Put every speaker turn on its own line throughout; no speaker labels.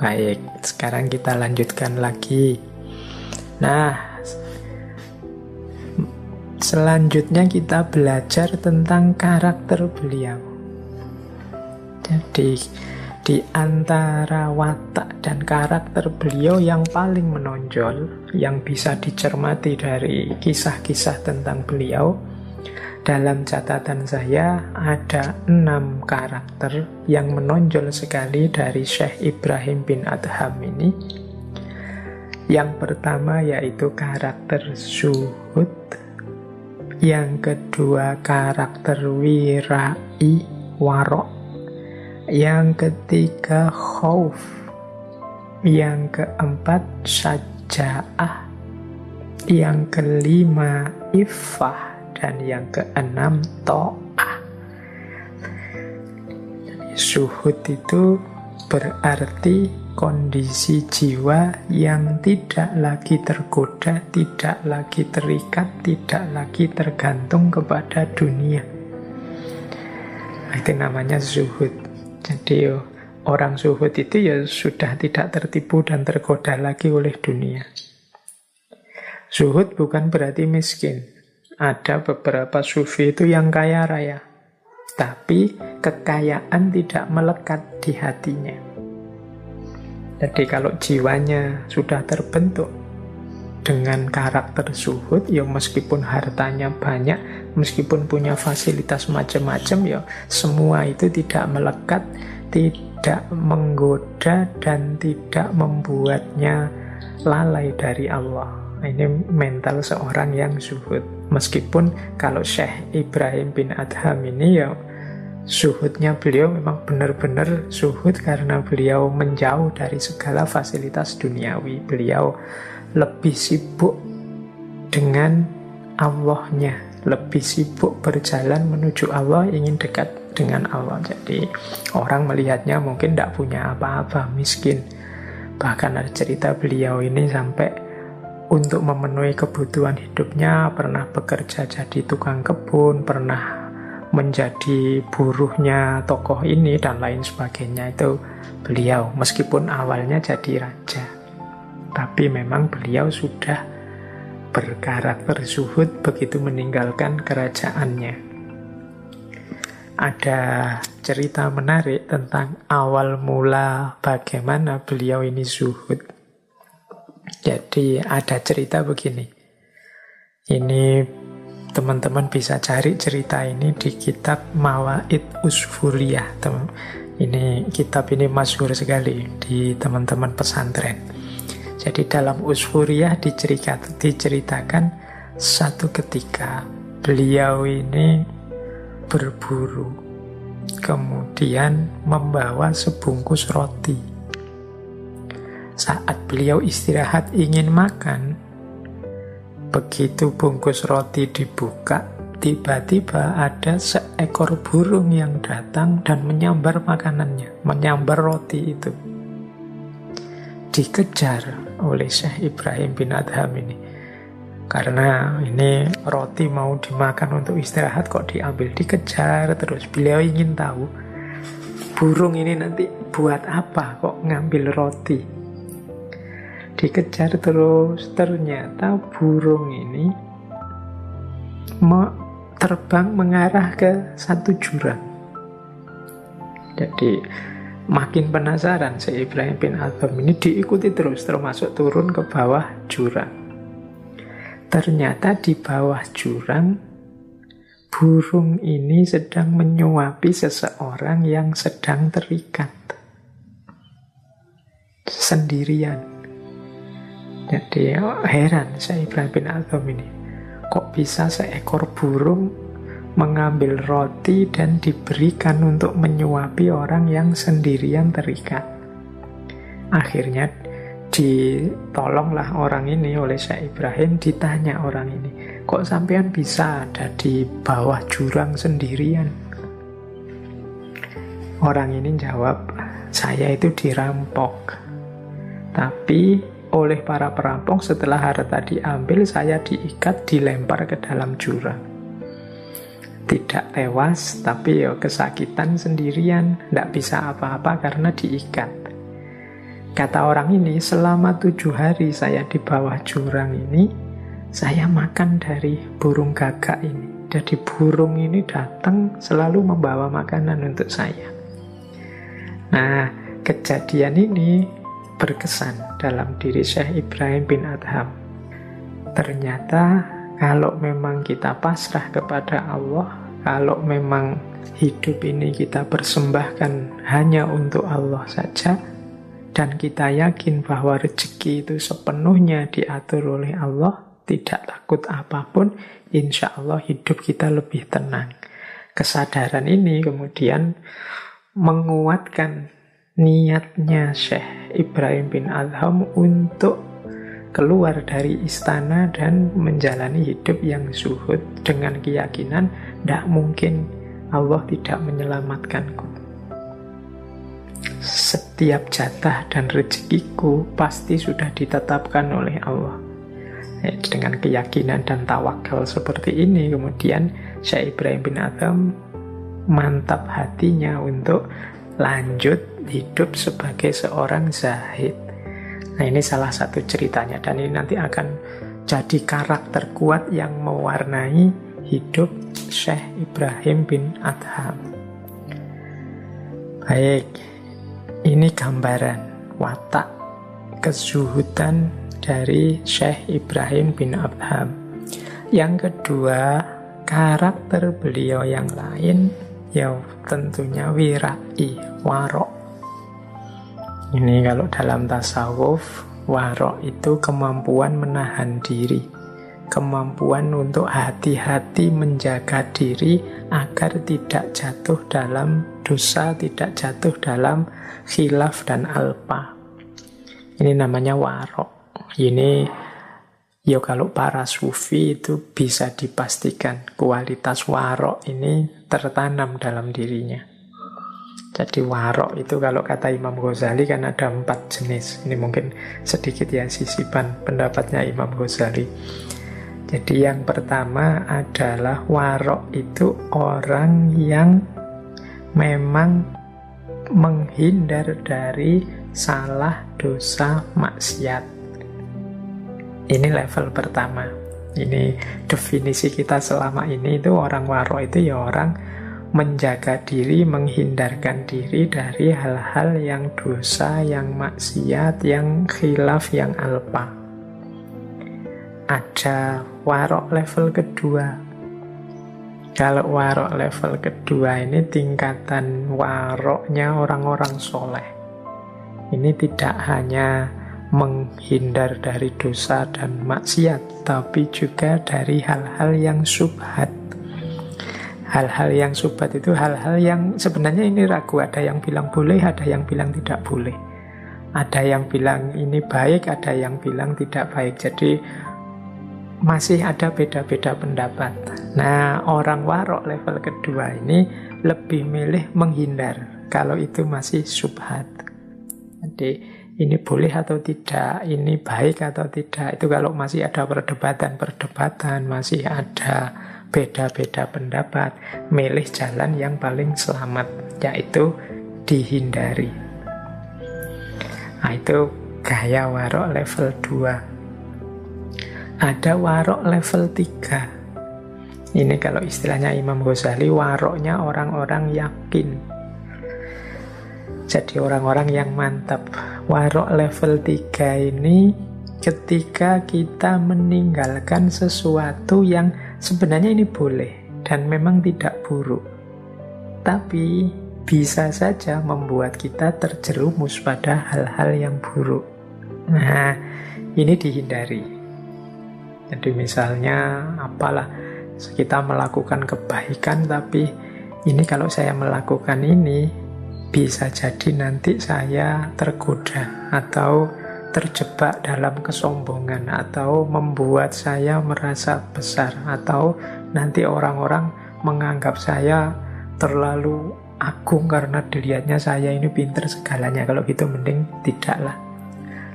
Baik, sekarang kita lanjutkan lagi. Nah, selanjutnya kita belajar tentang karakter beliau. Jadi, di antara watak dan karakter beliau yang paling menonjol, yang bisa dicermati dari kisah-kisah tentang beliau, dalam catatan saya ada enam karakter yang menonjol sekali dari Syekh Ibrahim bin Adham ini. Yang pertama yaitu karakter suhud. Yang kedua karakter wirai warok. Yang ketiga khauf. Yang keempat saja'ah. Yang kelima ifah dan yang keenam, to'ah. Suhud itu berarti kondisi jiwa yang tidak lagi tergoda, tidak lagi terikat, tidak lagi tergantung kepada dunia. Itu namanya zuhud. Jadi orang zuhud itu ya sudah tidak tertipu dan tergoda lagi oleh dunia. Zuhud bukan berarti miskin ada beberapa sufi itu yang kaya raya. Tapi kekayaan tidak melekat di hatinya. Jadi kalau jiwanya sudah terbentuk dengan karakter suhud, ya meskipun hartanya banyak, meskipun punya fasilitas macam-macam, ya semua itu tidak melekat, tidak menggoda, dan tidak membuatnya lalai dari Allah. Ini mental seorang yang suhud. Meskipun kalau Syekh Ibrahim bin Adham ini ya suhudnya beliau memang benar-benar suhud karena beliau menjauh dari segala fasilitas duniawi. Beliau lebih sibuk dengan Allahnya, lebih sibuk berjalan menuju Allah, ingin dekat dengan Allah. Jadi orang melihatnya mungkin tidak punya apa-apa, miskin. Bahkan ada cerita beliau ini sampai untuk memenuhi kebutuhan hidupnya pernah bekerja jadi tukang kebun, pernah menjadi buruhnya tokoh ini dan lain sebagainya. Itu beliau meskipun awalnya jadi raja. Tapi memang beliau sudah berkarakter suhud begitu meninggalkan kerajaannya. Ada cerita menarik tentang awal mula bagaimana beliau ini suhud jadi ada cerita begini. Ini teman-teman bisa cari cerita ini di kitab Mawaid Usfuriyah. Ini kitab ini masyhur sekali di teman-teman pesantren. Jadi dalam Usfuriyah diceritakan, diceritakan satu ketika beliau ini berburu kemudian membawa sebungkus roti saat beliau istirahat ingin makan, begitu bungkus roti dibuka, tiba-tiba ada seekor burung yang datang dan menyambar makanannya, menyambar roti itu. Dikejar oleh Syekh Ibrahim bin Adham ini. Karena ini roti mau dimakan untuk istirahat kok diambil, dikejar terus. Beliau ingin tahu burung ini nanti buat apa kok ngambil roti dikejar terus. Ternyata burung ini terbang mengarah ke satu jurang jadi makin penasaran si Ibrahim bin Adham ini diikuti terus termasuk turun ke bawah jurang ternyata di bawah jurang burung ini sedang menyuapi seseorang yang sedang terikat. Sendirian jadi heran saya Ibrahim bin Adham ini. Kok bisa seekor burung mengambil roti dan diberikan untuk menyuapi orang yang sendirian terikat. Akhirnya ditolonglah orang ini oleh Syekh Ibrahim ditanya orang ini kok sampean bisa ada di bawah jurang sendirian orang ini jawab saya itu dirampok tapi oleh para perampok setelah harta diambil saya diikat dilempar ke dalam jurang tidak tewas tapi ya kesakitan sendirian tidak bisa apa-apa karena diikat Kata orang ini, selama tujuh hari saya di bawah jurang ini, saya makan dari burung gagak ini. Jadi burung ini datang selalu membawa makanan untuk saya. Nah, kejadian ini berkesan dalam diri Syekh Ibrahim bin Adham. Ternyata kalau memang kita pasrah kepada Allah, kalau memang hidup ini kita persembahkan hanya untuk Allah saja, dan kita yakin bahwa rezeki itu sepenuhnya diatur oleh Allah, tidak takut apa pun, insya Allah hidup kita lebih tenang. Kesadaran ini kemudian menguatkan niatnya Syekh Ibrahim bin Adham untuk keluar dari istana dan menjalani hidup yang zuhud dengan keyakinan tidak mungkin Allah tidak menyelamatkanku setiap jatah dan rezekiku pasti sudah ditetapkan oleh Allah. Ya, dengan keyakinan dan tawakal seperti ini, kemudian Syekh Ibrahim bin Adam mantap hatinya untuk lanjut hidup sebagai seorang zahid. Nah ini salah satu ceritanya dan ini nanti akan jadi karakter kuat yang mewarnai hidup Syekh Ibrahim bin Adham. Baik, ini gambaran watak kezuhudan dari Syekh Ibrahim bin Abham. Yang kedua, karakter beliau yang lain ya tentunya wirai, warok. Ini kalau dalam tasawuf, warok itu kemampuan menahan diri kemampuan untuk hati-hati menjaga diri agar tidak jatuh dalam dosa, tidak jatuh dalam khilaf dan alpa. Ini namanya warok. Ini ya kalau para sufi itu bisa dipastikan kualitas warok ini tertanam dalam dirinya. Jadi warok itu kalau kata Imam Ghazali kan ada empat jenis. Ini mungkin sedikit ya sisipan pendapatnya Imam Ghazali. Jadi yang pertama adalah warok itu orang yang memang menghindar dari salah dosa maksiat. Ini level pertama. Ini definisi kita selama ini itu orang warok itu ya orang menjaga diri, menghindarkan diri dari hal-hal yang dosa, yang maksiat, yang khilaf, yang alpa ada warok level kedua. Kalau warok level kedua ini tingkatan waroknya orang-orang soleh. Ini tidak hanya menghindar dari dosa dan maksiat, tapi juga dari hal-hal yang subhat. Hal-hal yang subhat itu hal-hal yang sebenarnya ini ragu. Ada yang bilang boleh, ada yang bilang tidak boleh. Ada yang bilang ini baik, ada yang bilang tidak baik. Jadi masih ada beda-beda pendapat. Nah, orang warok level kedua ini lebih milih menghindar kalau itu masih subhat. Jadi ini boleh atau tidak, ini baik atau tidak. Itu kalau masih ada perdebatan-perdebatan, masih ada beda-beda pendapat, milih jalan yang paling selamat, yaitu dihindari. Nah, itu gaya warok level 2. Ada warok level 3. Ini kalau istilahnya Imam Ghazali, waroknya orang-orang yakin. Jadi orang-orang yang mantap. Warok level 3 ini ketika kita meninggalkan sesuatu yang sebenarnya ini boleh dan memang tidak buruk. Tapi bisa saja membuat kita terjerumus pada hal-hal yang buruk. Nah, ini dihindari. Jadi misalnya apalah kita melakukan kebaikan tapi ini kalau saya melakukan ini bisa jadi nanti saya tergoda atau terjebak dalam kesombongan atau membuat saya merasa besar atau nanti orang-orang menganggap saya terlalu agung karena dilihatnya saya ini pinter segalanya. Kalau gitu mending tidaklah.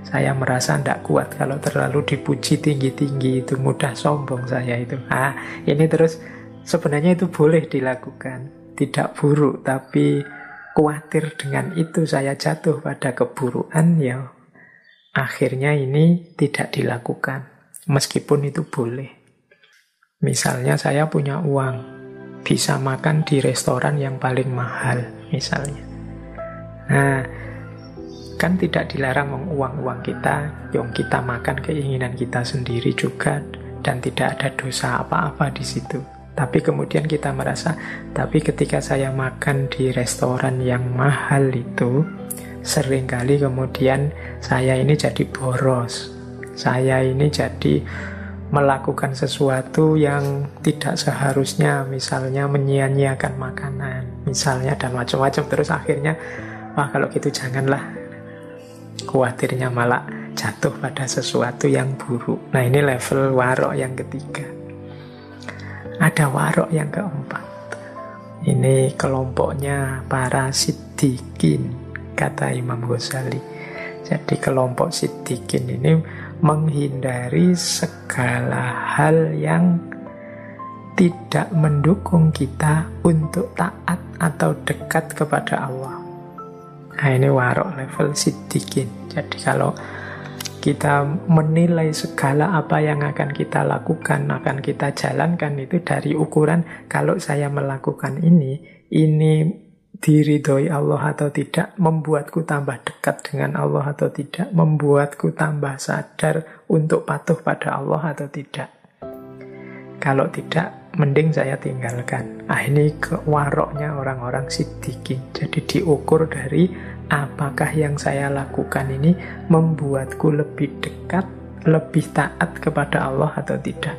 Saya merasa tidak kuat kalau terlalu dipuji tinggi-tinggi itu mudah sombong saya itu. Ah, ini terus sebenarnya itu boleh dilakukan, tidak buruk, tapi khawatir dengan itu saya jatuh pada keburukan ya akhirnya ini tidak dilakukan. Meskipun itu boleh. Misalnya saya punya uang, bisa makan di restoran yang paling mahal, misalnya. Nah, kan tidak dilarang uang-uang kita, yang kita makan keinginan kita sendiri juga, dan tidak ada dosa apa-apa di situ. Tapi kemudian kita merasa, tapi ketika saya makan di restoran yang mahal itu, sering kali kemudian saya ini jadi boros. Saya ini jadi melakukan sesuatu yang tidak seharusnya, misalnya menyia-nyiakan makanan, misalnya dan macam-macam. Terus akhirnya, wah kalau gitu janganlah. Khawatirnya malah jatuh pada sesuatu yang buruk. Nah ini level warok yang ketiga. Ada warok yang keempat. Ini kelompoknya para sidikin, kata Imam Ghazali. Jadi kelompok sidikin ini menghindari segala hal yang tidak mendukung kita untuk taat atau dekat kepada Allah. Nah ini warok level sidikin. Jadi kalau kita menilai segala apa yang akan kita lakukan, akan kita jalankan itu dari ukuran kalau saya melakukan ini, ini diridhoi Allah atau tidak, membuatku tambah dekat dengan Allah atau tidak, membuatku tambah sadar untuk patuh pada Allah atau tidak. Kalau tidak, mending saya tinggalkan. Ah ini kewaroknya orang-orang sidikin. Jadi diukur dari apakah yang saya lakukan ini membuatku lebih dekat, lebih taat kepada Allah atau tidak.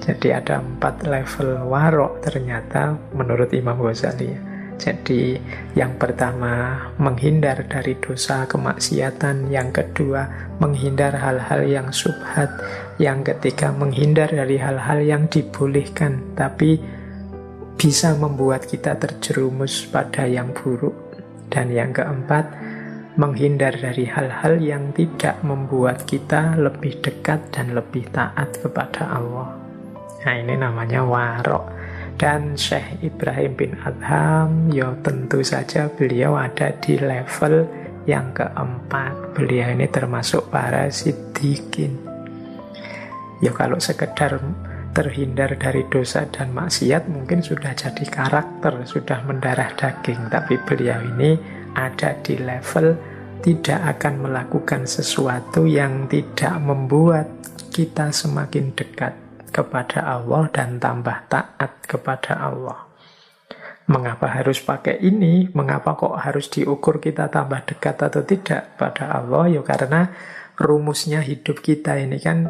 Jadi ada empat level warok ternyata menurut Imam Ghazali. Jadi yang pertama menghindar dari dosa kemaksiatan, yang kedua menghindar hal-hal yang subhat, yang ketiga menghindar dari hal-hal yang dibolehkan tapi bisa membuat kita terjerumus pada yang buruk dan yang keempat, menghindar dari hal-hal yang tidak membuat kita lebih dekat dan lebih taat kepada Allah. Nah ini namanya warok. Dan Syekh Ibrahim bin Adham, ya tentu saja beliau ada di level yang keempat. Beliau ini termasuk para sidikin. Ya kalau sekedar terhindar dari dosa dan maksiat mungkin sudah jadi karakter, sudah mendarah daging. Tapi beliau ini ada di level tidak akan melakukan sesuatu yang tidak membuat kita semakin dekat kepada Allah dan tambah taat kepada Allah. Mengapa harus pakai ini? Mengapa kok harus diukur kita tambah dekat atau tidak pada Allah? Ya karena rumusnya hidup kita ini kan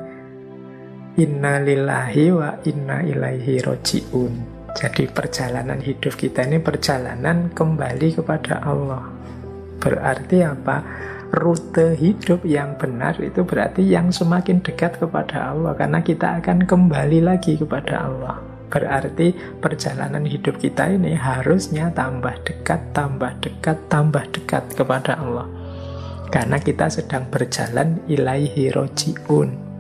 Inna lillahi wa inna ilaihi roji'un. Jadi perjalanan hidup kita ini perjalanan kembali kepada Allah. Berarti apa? Rute hidup yang benar itu berarti yang semakin dekat kepada Allah. Karena kita akan kembali lagi kepada Allah. Berarti perjalanan hidup kita ini harusnya tambah dekat, tambah dekat, tambah dekat kepada Allah. Karena kita sedang berjalan ilaihi roji'un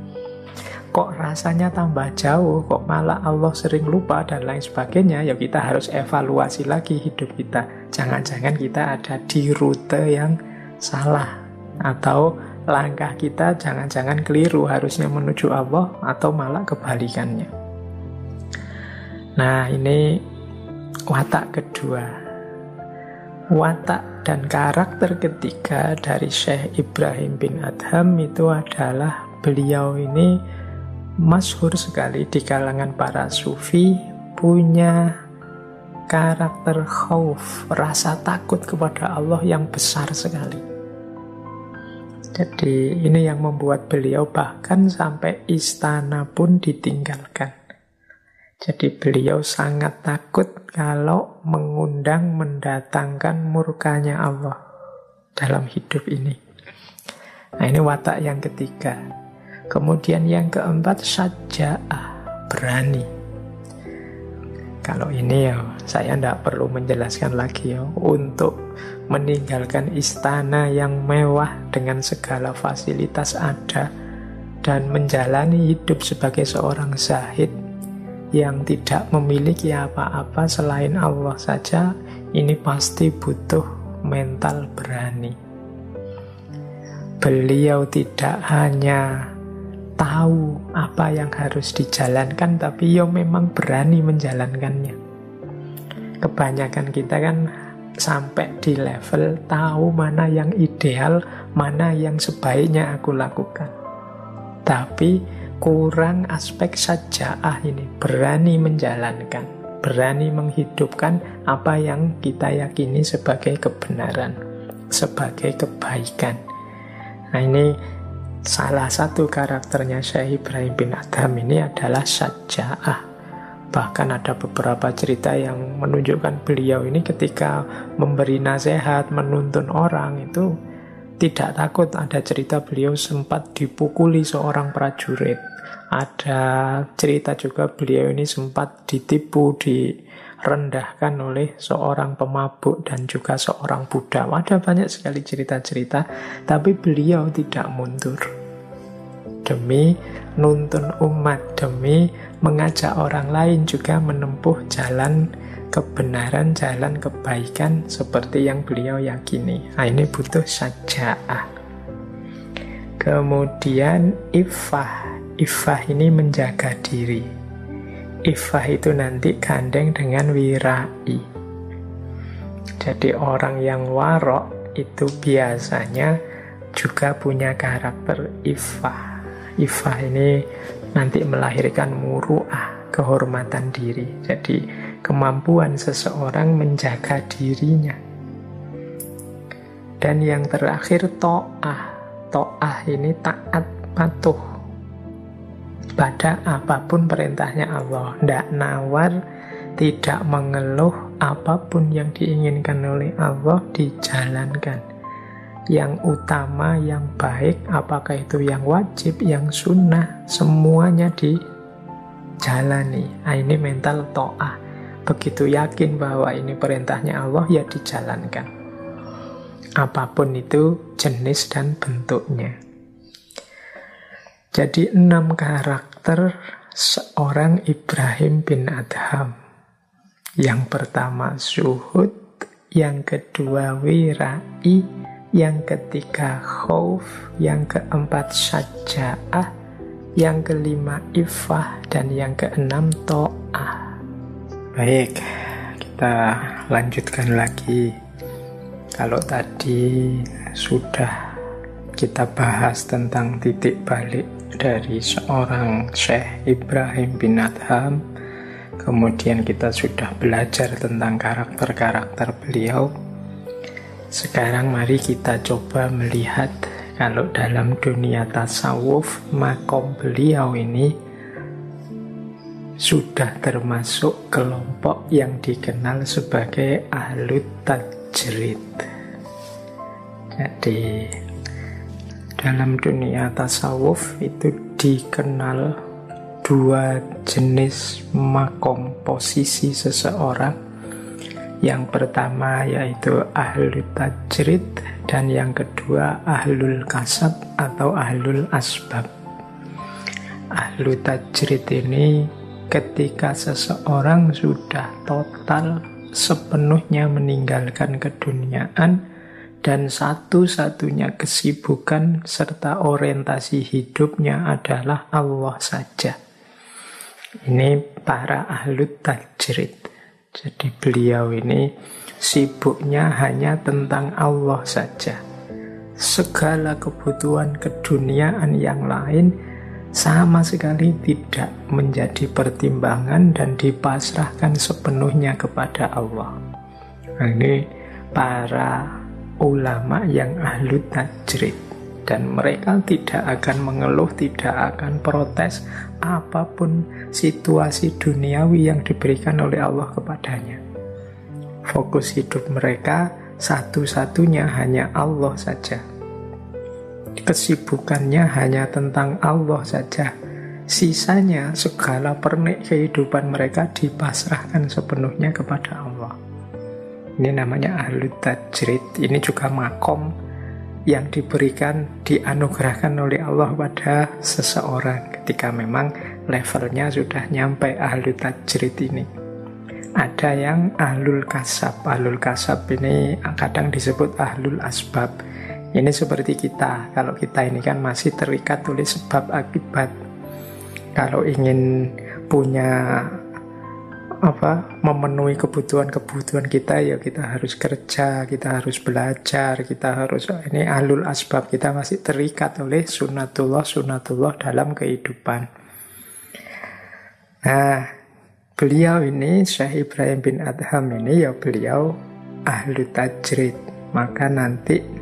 kok rasanya tambah jauh, kok malah Allah sering lupa dan lain sebagainya, ya kita harus evaluasi lagi hidup kita. Jangan-jangan kita ada di rute yang salah atau langkah kita jangan-jangan keliru harusnya menuju Allah atau malah kebalikannya. Nah, ini watak kedua. Watak dan karakter ketiga dari Syekh Ibrahim bin Adham itu adalah beliau ini masyhur sekali di kalangan para sufi punya karakter khauf, rasa takut kepada Allah yang besar sekali. Jadi ini yang membuat beliau bahkan sampai istana pun ditinggalkan. Jadi beliau sangat takut kalau mengundang mendatangkan murkanya Allah dalam hidup ini. Nah ini watak yang ketiga. Kemudian yang keempat saja berani. Kalau ini ya saya tidak perlu menjelaskan lagi ya untuk meninggalkan istana yang mewah dengan segala fasilitas ada dan menjalani hidup sebagai seorang zahid yang tidak memiliki apa-apa selain Allah saja ini pasti butuh mental berani. beliau tidak hanya tahu apa yang harus dijalankan, tapi ya memang berani menjalankannya. Kebanyakan kita kan sampai di level tahu mana yang ideal, mana yang sebaiknya aku lakukan. Tapi kurang aspek sajaah ini, berani menjalankan, berani menghidupkan apa yang kita yakini sebagai kebenaran, sebagai kebaikan. Nah ini salah satu karakternya Syekh Ibrahim bin Adham ini adalah sajaah. Bahkan ada beberapa cerita yang menunjukkan beliau ini ketika memberi nasihat, menuntun orang itu tidak takut. Ada cerita beliau sempat dipukuli seorang prajurit. Ada cerita juga beliau ini sempat ditipu, direndahkan oleh seorang pemabuk dan juga seorang budak. Ada banyak sekali cerita-cerita, tapi beliau tidak mundur. Demi nuntun umat, demi mengajak orang lain juga menempuh jalan kebenaran, jalan kebaikan seperti yang beliau yakini. Nah, ini butuh sajaah. Kemudian ifah. Ifah ini menjaga diri. Ifah itu nanti gandeng dengan wirai. Jadi orang yang warok itu biasanya juga punya karakter ifah. Ifah ini nanti melahirkan muruah, kehormatan diri. Jadi kemampuan seseorang menjaga dirinya. Dan yang terakhir to'ah. To'ah ini taat patuh pada apa pun perintahnya Allah. Tidak nawar, tidak mengeluh apa pun yang diinginkan oleh Allah dijalankan. Yang utama, yang baik, apakah itu yang wajib, yang sunnah, semuanya dijalani. Nah, ini mental to'ah begitu yakin bahwa ini perintahnya Allah, ya dijalankan. Apa pun itu jenis dan bentuknya. Jadi enam karakter seorang Ibrahim bin Adham. Yang pertama suhud, yang kedua wirai, yang ketiga khauf, yang keempat syaja'ah, yang kelima ifah, dan yang keenam to'ah. Baik, kita lanjutkan lagi. Kalau tadi sudah kita bahas tentang titik balik dari seorang Syekh Ibrahim bin Adham, kemudian kita sudah belajar tentang karakter-karakter beliau. Sekarang mari kita coba melihat kalau dalam dunia tasawuf makom beliau ini sudah termasuk kelompok yang dikenal sebagai ahlut tajrid. Jadi dalam dunia tasawuf itu dikenal dua jenis makom posisi seseorang. Yang pertama yaitu ahlut tajrid dan yang kedua ahlul kasab atau ahlul asbab. Ahlu tajrid ini ketika seseorang sudah total sepenuhnya meninggalkan keduniaan dan satu-satunya kesibukan serta orientasi hidupnya adalah Allah saja. Ini para ahlut tajrid. Jadi beliau ini sibuknya hanya tentang Allah saja. Segala kebutuhan keduniaan yang lain sama sekali tidak menjadi pertimbangan dan dipasrahkan sepenuhnya kepada Allah. Nah, ini para ulama yang ahlu tajrid dan mereka tidak akan mengeluh, tidak akan protes apa pun situasi duniawi yang diberikan oleh Allah kepadanya. Fokus hidup mereka satu-satunya hanya Allah saja kesibukannya hanya tentang Allah saja. Sisanya segala pernik kehidupan mereka dipasrahkan sepenuhnya kepada Allah. Ini namanya ahlu tajrid. Ini juga makom yang diberikan, dianugerahkan oleh Allah pada seseorang ketika memang levelnya sudah nyampe ahlu tajrid ini. Ada yang ahlul kasab. Ahlul kasab ini kadang disebut ahlul asbab Ini seperti kita, kalau kita ini kan masih terikat oleh sebab akibat. Kalau ingin punya apa memenuhi kebutuhan-kebutuhan kita ya kita harus kerja, kita harus belajar, kita harus ini alul asbab kita masih terikat oleh sunatullah sunatullah dalam kehidupan. Nah, beliau ini Syekh Ibrahim bin Adham ini ya beliau ahlu tajrid. Maka nanti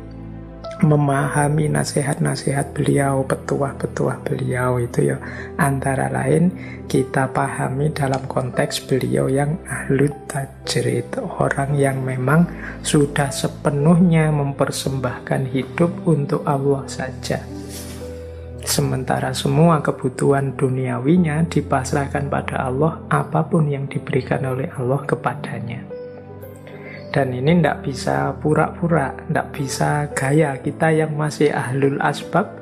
memahami nasihat-nasihat beliau, petuah-petuah beliau itu ya antara lain kita pahami dalam konteks beliau yang ahlu tajrid, orang yang memang sudah sepenuhnya mempersembahkan hidup untuk Allah saja. Sementara semua kebutuhan duniawinya dipasrahkan pada Allah, apa pun yang diberikan oleh Allah kepadanya. Dan ini tidak bisa pura-pura, tidak bisa gaya. Kita yang masih ahlul asbab,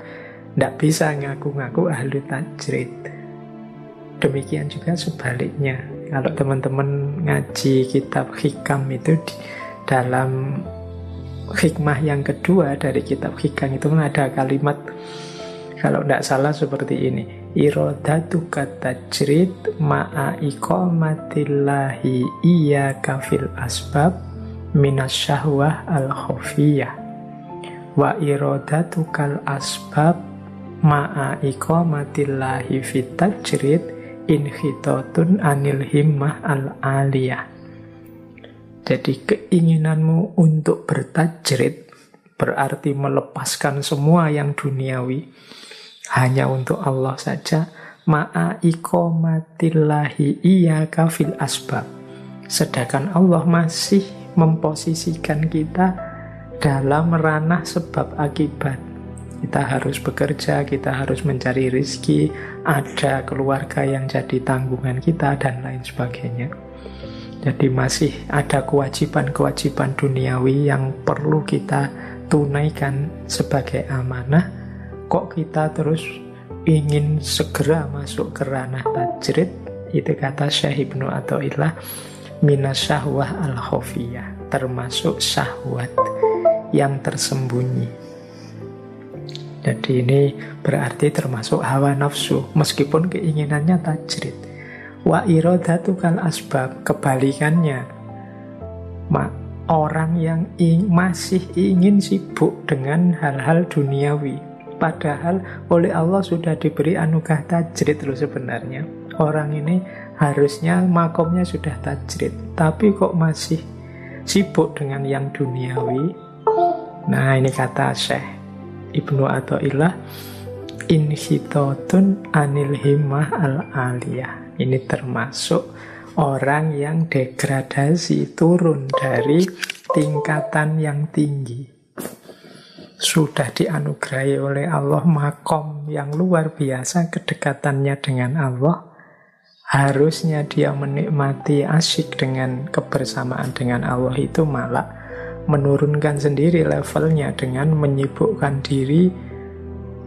tidak bisa ngaku-ngaku ahlul tajrid. Demikian juga sebaliknya. Kalau teman-teman ngaji kitab hikam itu di dalam hikmah yang kedua dari kitab hikam itu ada kalimat kalau tidak salah seperti ini irodatu kata tajrid ma'a iqamatillahi iya kafil asbab minas syahwah al khofiyah wa iradatukal asbab ma'a iqamatillahi fit tajrid khitatun anil himmah al aliyah jadi keinginanmu untuk bertajrid berarti melepaskan semua yang duniawi. Hanya untuk Allah saja. Ma'a iqamatillahi iya kafil asbab. Sedangkan Allah masih memposisikan kita dalam ranah sebab akibat. Kita harus bekerja, kita harus mencari rizki, ada keluarga yang jadi tanggungan kita, dan lain sebagainya. Jadi masih ada kewajiban-kewajiban duniawi yang perlu kita tunaikan sebagai amanah. Kok kita terus ingin segera masuk ke ranah tajrid? Itu kata Syekh Ibnu Atta'illah minas syahwah al khofiyah termasuk syahwat yang tersembunyi. Jadi ini berarti termasuk hawa nafsu meskipun keinginannya tajrid. Wa irodatu kal asbab kebalikannya. Ma, orang yang ing, masih ingin sibuk dengan hal-hal duniawi padahal oleh Allah sudah diberi anugerah tajrid loh sebenarnya. Orang ini harusnya makomnya sudah tajrid tapi kok masih sibuk dengan yang duniawi? Nah ini kata Syekh Ibnu Atta'illah inhitotun anil himmah al aliyah ini termasuk orang yang degradasi turun dari tingkatan yang tinggi. Sudah dianugerahi oleh Allah makom yang luar biasa kedekatannya dengan Allah harusnya dia menikmati asyik dengan kebersamaan dengan Allah itu malah menurunkan sendiri levelnya dengan menyibukkan diri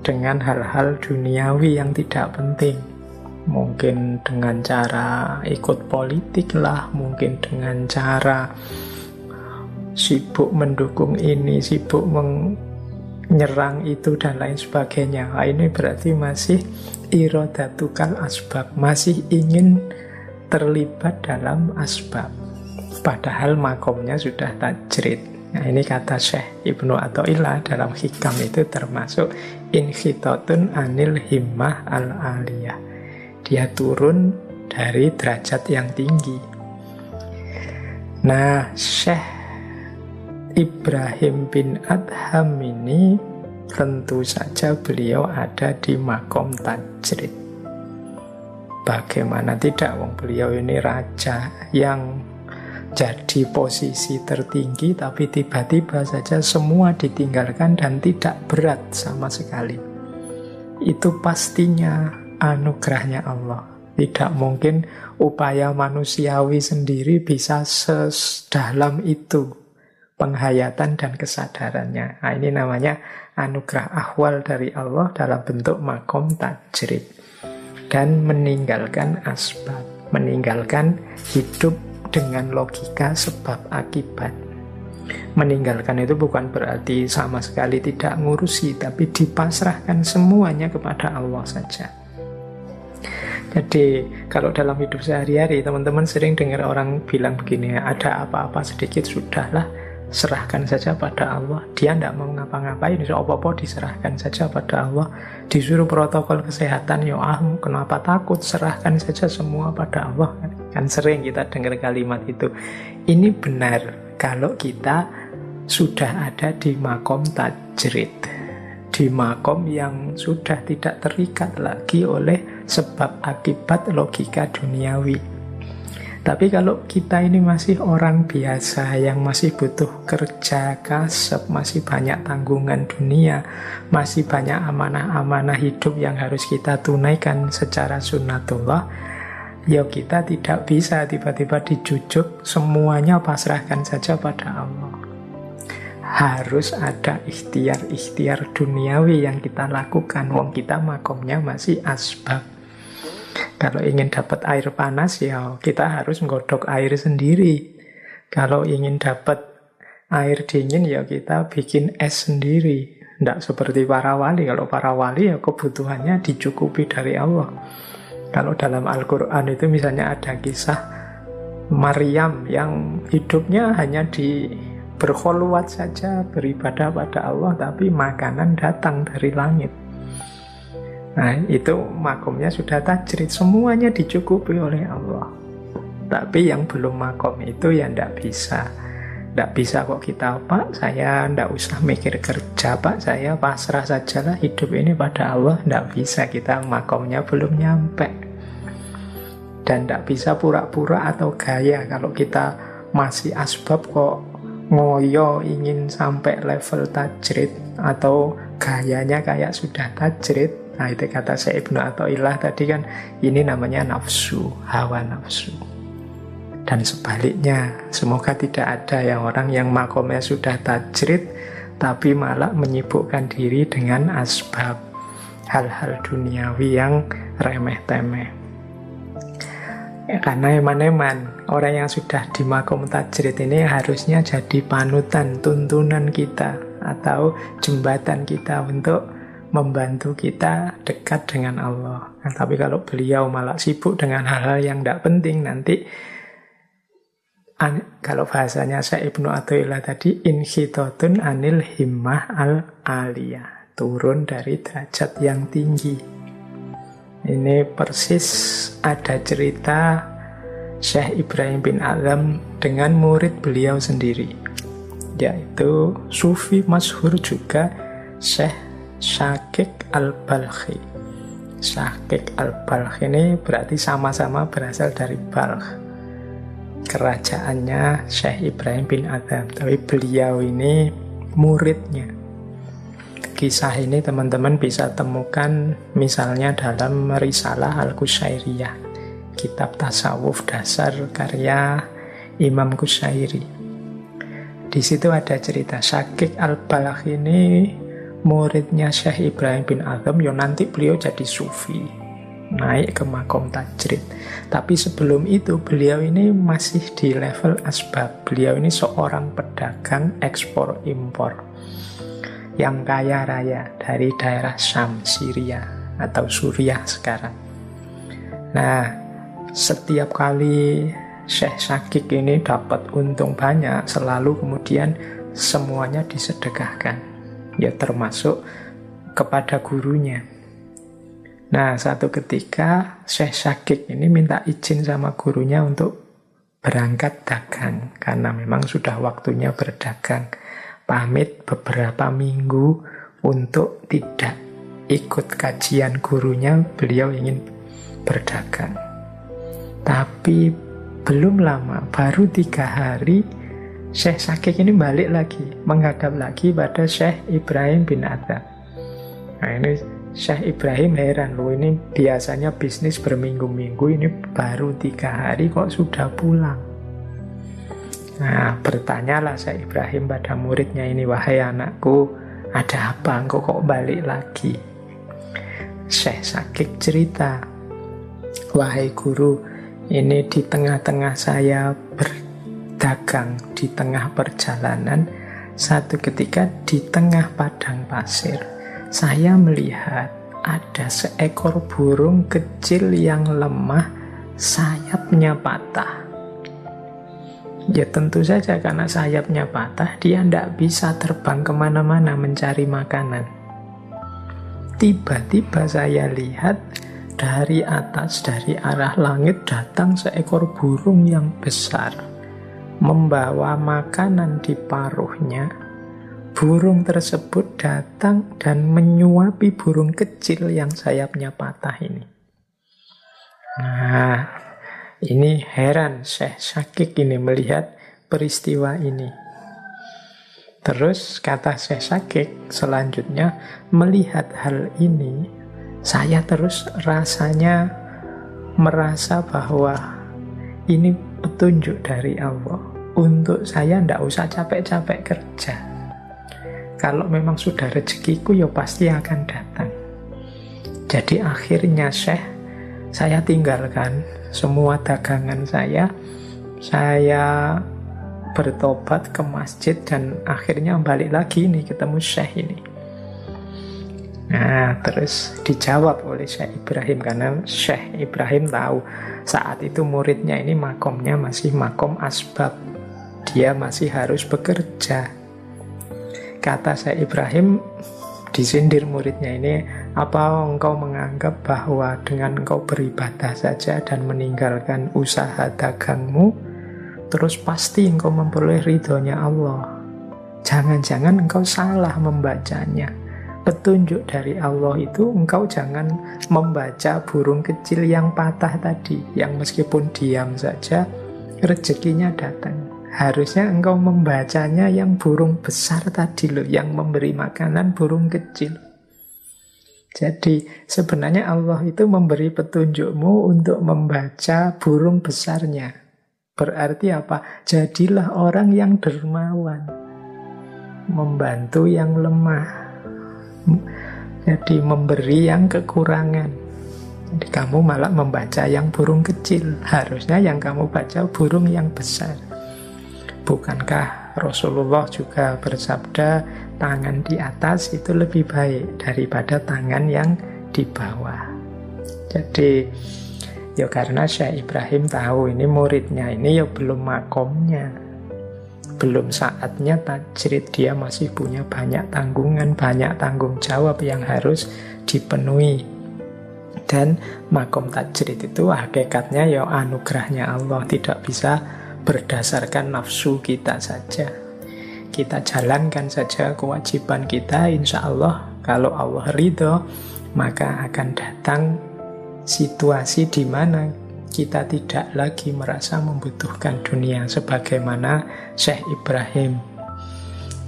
dengan hal-hal duniawi yang tidak penting. Mungkin dengan cara ikut politik lah, mungkin dengan cara sibuk mendukung ini, sibuk menyerang itu dan lain sebagainya. Nah, ini berarti masih irodatukal asbab masih ingin terlibat dalam asbab. Padahal makomnya sudah tajrid. Nah ini kata Syekh Ibnu Atta'illah dalam hikam itu termasuk inhitatun anil himmah al-aliyah. Dia turun dari derajat yang tinggi. Nah Syekh Ibrahim bin Adham ini tentu saja beliau ada di makom tajrid. Bagaimana tidak, wong beliau ini raja yang jadi posisi tertinggi tapi tiba-tiba saja semua ditinggalkan dan tidak berat sama sekali. Itu pastinya anugerahnya Allah. Tidak mungkin upaya manusiawi sendiri bisa sedalam itu penghayatan dan kesadarannya. Nah, ini namanya anugerah ahwal dari Allah dalam bentuk makom tajrid dan meninggalkan asbab, meninggalkan hidup dengan logika sebab akibat. Meninggalkan itu bukan berarti sama sekali tidak ngurusi, tapi dipasrahkan semuanya kepada Allah saja. Jadi kalau dalam hidup sehari-hari teman-teman sering dengar orang bilang begini, ada apa-apa sedikit sudahlah serahkan saja pada Allah. Dia tidak mau ngapa-ngapain, so apa-apa diserahkan saja pada Allah. Disuruh protokol kesehatan, ya ah, kenapa takut? Serahkan saja semua pada Allah. Kan sering kita dengar kalimat itu. Ini benar kalau kita sudah ada di makom tajrid. Di makom yang sudah tidak terikat lagi oleh sebab akibat logika duniawi. Tapi kalau kita ini masih orang biasa yang masih butuh kerja, kasep, masih banyak tanggungan dunia, masih banyak amanah-amanah hidup yang harus kita tunaikan secara sunnatullah, ya kita tidak bisa tiba-tiba dijujuk semuanya pasrahkan saja pada Allah. Harus ada ikhtiar-ikhtiar duniawi yang kita lakukan. Wong kita makomnya masih asbab. Kalau ingin dapat air panas ya kita harus menggodok air sendiri. Kalau ingin dapat air dingin ya kita bikin es sendiri. Tidak seperti para wali. Kalau para wali ya kebutuhannya dicukupi dari Allah. Kalau dalam Al-Quran itu misalnya ada kisah Maryam yang hidupnya hanya di berkhulwat saja beribadah pada Allah tapi makanan datang dari langit. Nah, itu makomnya sudah tajrid, semuanya dicukupi oleh Allah. Tapi yang belum makom itu ya tidak bisa. Tidak bisa kok kita, Pak, saya tidak usah mikir kerja, Pak, saya pasrah sajalah hidup ini pada Allah. Tidak bisa, kita makomnya belum nyampe. Dan tidak bisa pura-pura atau gaya kalau kita masih asbab kok ngoyo ingin sampai level tajrid atau gayanya kayak sudah tajrid Nah itu kata saya Ibnu Ilah tadi kan ini namanya nafsu, hawa nafsu. Dan sebaliknya, semoga tidak ada yang orang yang makomnya sudah tajrid tapi malah menyibukkan diri dengan asbab hal-hal duniawi yang remeh-temeh. Ya, karena eman-eman orang yang sudah di makom tajrid ini harusnya jadi panutan, tuntunan kita atau jembatan kita untuk membantu kita dekat dengan Allah. Nah, tapi kalau beliau malah sibuk dengan hal-hal yang tidak penting, nanti an, kalau bahasanya saya Ibnu Athaillah tadi, inhitotun anil himmah al aliyah. Turun dari derajat yang tinggi. Ini persis ada cerita Syekh Ibrahim bin Azam dengan murid beliau sendiri. Yaitu Sufi Masyhur juga Syekh Syakik al-Balkhi. Syakik al-Balkh ini berarti sama-sama berasal dari Balkh. Kerajaannya Syekh Ibrahim bin Adam, tapi beliau ini muridnya. Kisah ini teman-teman bisa temukan misalnya dalam Risalah Al-Qusairiyah, kitab tasawuf dasar karya Imam Kusairi. Di situ ada cerita Syakik al-Balakh ini muridnya Syekh Ibrahim bin Azam, yo nanti beliau jadi sufi. Naik ke makom tajrid. Tapi sebelum itu beliau ini masih di level asbab. Beliau ini seorang pedagang ekspor impor yang kaya raya dari daerah Syam, Syria atau Suriah sekarang. Nah setiap kali Syekh Sakik ini dapat untung banyak selalu kemudian semuanya disedekahkan ya termasuk kepada gurunya. Nah, satu ketika Syekh Syakik ini minta izin sama gurunya untuk berangkat dagang karena memang sudah waktunya berdagang. Pamit beberapa minggu untuk tidak ikut kajian gurunya, beliau ingin berdagang. Tapi belum lama, baru tiga hari Syekh Sakik ini balik lagi, menghadap lagi pada Syekh Ibrahim bin Adam. Nah ini Syekh Ibrahim heran loh ini biasanya bisnis berminggu-minggu ini baru tiga hari kok sudah pulang. Nah bertanyalah Syekh Ibrahim pada muridnya ini wahai anakku ada apa engkau kok balik lagi? Syekh Sakik cerita wahai guru ini di tengah-tengah saya ber dagang di tengah perjalanan, satu ketika di tengah padang pasir, saya melihat ada seekor burung kecil yang lemah, sayapnya patah. Ya tentu saja karena sayapnya patah, dia tidak bisa terbang ke mana-mana mencari makanan. Tiba-tiba saya lihat dari atas, dari arah langit datang seekor burung yang besar. Membawa makanan di paruhnya. Burung tersebut datang dan menyuapi burung kecil yang sayapnya patah ini. Nah, ini heran Syekh Sakik ini melihat peristiwa ini. Terus kata Syekh Sakik selanjutnya melihat hal ini saya terus rasanya merasa bahwa ini petunjuk dari Allah untuk saya tidak usah capek-capek kerja. Kalau memang sudah rezekiku ya pasti akan datang. Jadi akhirnya Syekh saya tinggalkan semua dagangan saya. Saya bertobat ke masjid dan akhirnya balik lagi nih ketemu Syekh ini. Nah, terus dijawab oleh Syekh Ibrahim karena Syekh Ibrahim tahu saat itu muridnya ini makomnya masih makom asbab. Dia masih harus bekerja. Kata Syekh Ibrahim disindir muridnya ini, apa engkau menganggap bahwa dengan engkau beribadah saja dan meninggalkan usaha dagangmu, terus pasti engkau memperoleh ridhonya Allah. Jangan-jangan engkau salah membacanya petunjuk dari Allah itu engkau jangan membaca burung kecil yang patah tadi yang meskipun diam saja rezekinya datang harusnya engkau membacanya yang burung besar tadi loh yang memberi makanan burung kecil jadi sebenarnya Allah itu memberi petunjukmu untuk membaca burung besarnya berarti apa jadilah orang yang dermawan membantu yang lemah jadi memberi yang kekurangan. Jadi kamu malah membaca yang burung kecil. Harusnya yang kamu baca burung yang besar. Bukankah Rasulullah juga bersabda tangan di atas itu lebih baik daripada tangan yang di bawah. Jadi ya karena Syekh Ibrahim tahu ini muridnya ini ya belum makomnya belum saatnya tajrid dia masih punya banyak tanggungan, banyak tanggung jawab yang harus dipenuhi. Dan makom tajrid itu hakikatnya ya anugerahnya Allah, tidak bisa berdasarkan nafsu kita saja. Kita jalankan saja kewajiban kita, insya Allah kalau Allah ridho, maka akan datang situasi di mana kita tidak lagi merasa membutuhkan dunia sebagaimana Syekh Ibrahim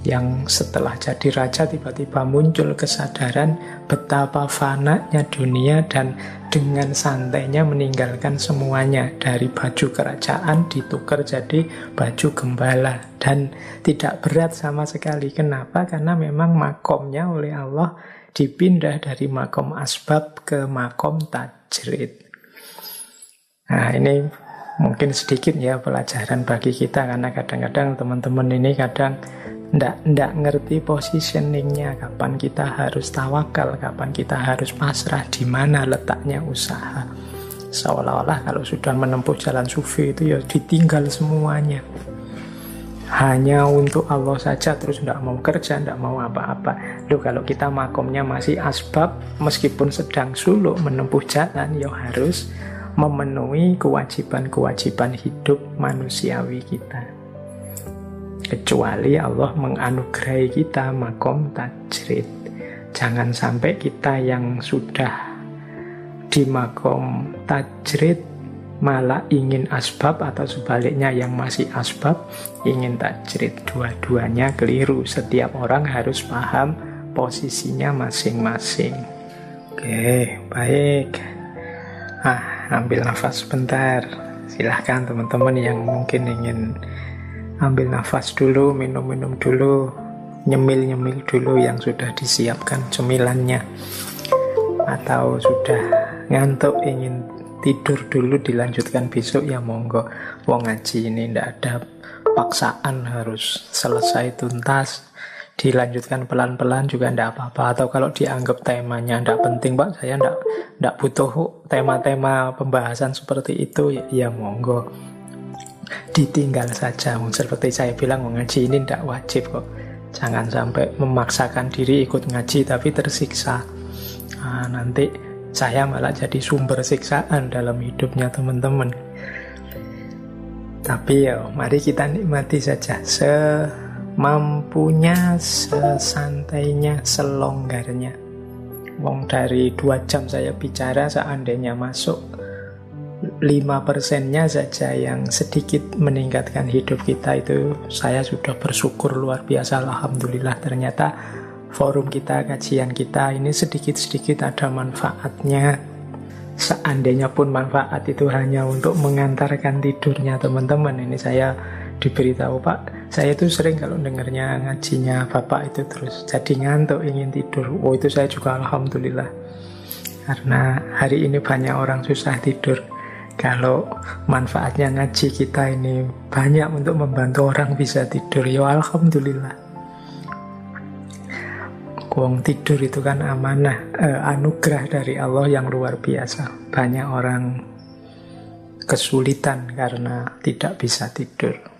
yang setelah jadi raja tiba-tiba muncul kesadaran betapa fananya dunia dan dengan santainya meninggalkan semuanya dari baju kerajaan ditukar jadi baju gembala dan tidak berat sama sekali. Kenapa? Karena memang makomnya oleh Allah dipindah dari makom asbab ke makom tajrid. Nah ini mungkin sedikit ya pelajaran bagi kita karena kadang-kadang teman-teman ini kadang ndak ndak ngerti positioningnya kapan kita harus tawakal kapan kita harus pasrah di mana letaknya usaha seolah-olah kalau sudah menempuh jalan sufi itu ya ditinggal semuanya hanya untuk Allah saja terus tidak mau kerja, tidak mau apa-apa. Loh kalau kita makomnya masih asbab, meskipun sedang suluk menempuh jalan, ya harus memenuhi kewajiban-kewajiban hidup manusiawi kita. Kecuali Allah menganugerahi kita makom tajrid. Jangan sampai kita yang sudah di makom tajrid malah ingin asbab atau sebaliknya yang masih asbab ingin tajrid. Dua-duanya keliru. Setiap orang harus paham posisinya masing-masing. Oke, baik. Ah, ambil nafas sebentar. Silahkan teman-teman yang mungkin ingin ambil nafas dulu, minum-minum dulu, nyemil-nyemil dulu yang sudah disiapkan cemilannya. Atau sudah ngantuk ingin tidur dulu dilanjutkan besok ya monggo. Wong ngaji ini ndak ada paksaan harus selesai tuntas dilanjutkan pelan-pelan juga tidak apa-apa atau kalau dianggap temanya tidak penting pak saya tidak tidak butuh tema-tema pembahasan seperti itu ya monggo ditinggal saja seperti saya bilang ngaji ini tidak wajib kok. Jangan sampai memaksakan diri ikut ngaji tapi tersiksa. Nah, nanti saya malah jadi sumber siksaan dalam hidupnya teman-teman. Tapi ya mari kita nikmati saja. Semampunya, sesantainya, selonggarnya. Wong dari dua jam saya bicara seandainya masuk lima persennya saja yang sedikit meningkatkan hidup kita itu saya sudah bersyukur luar biasa Alhamdulillah ternyata forum kita, kajian kita ini sedikit-sedikit ada manfaatnya Seandainya pun manfaat itu hanya untuk mengantarkan tidurnya teman-teman. Ini saya diberitahu Pak, saya itu sering kalau dengarnya ngajinya Bapak itu terus jadi ngantuk ingin tidur. Oh itu saya juga Alhamdulillah. Karena hari ini banyak orang susah tidur. Kalau manfaatnya ngaji kita ini banyak untuk membantu orang bisa tidur, ya Alhamdulillah. Wong tidur itu kan amanah, eh, anugerah dari Allah yang luar biasa. Banyak orang kesulitan karena tidak bisa tidur.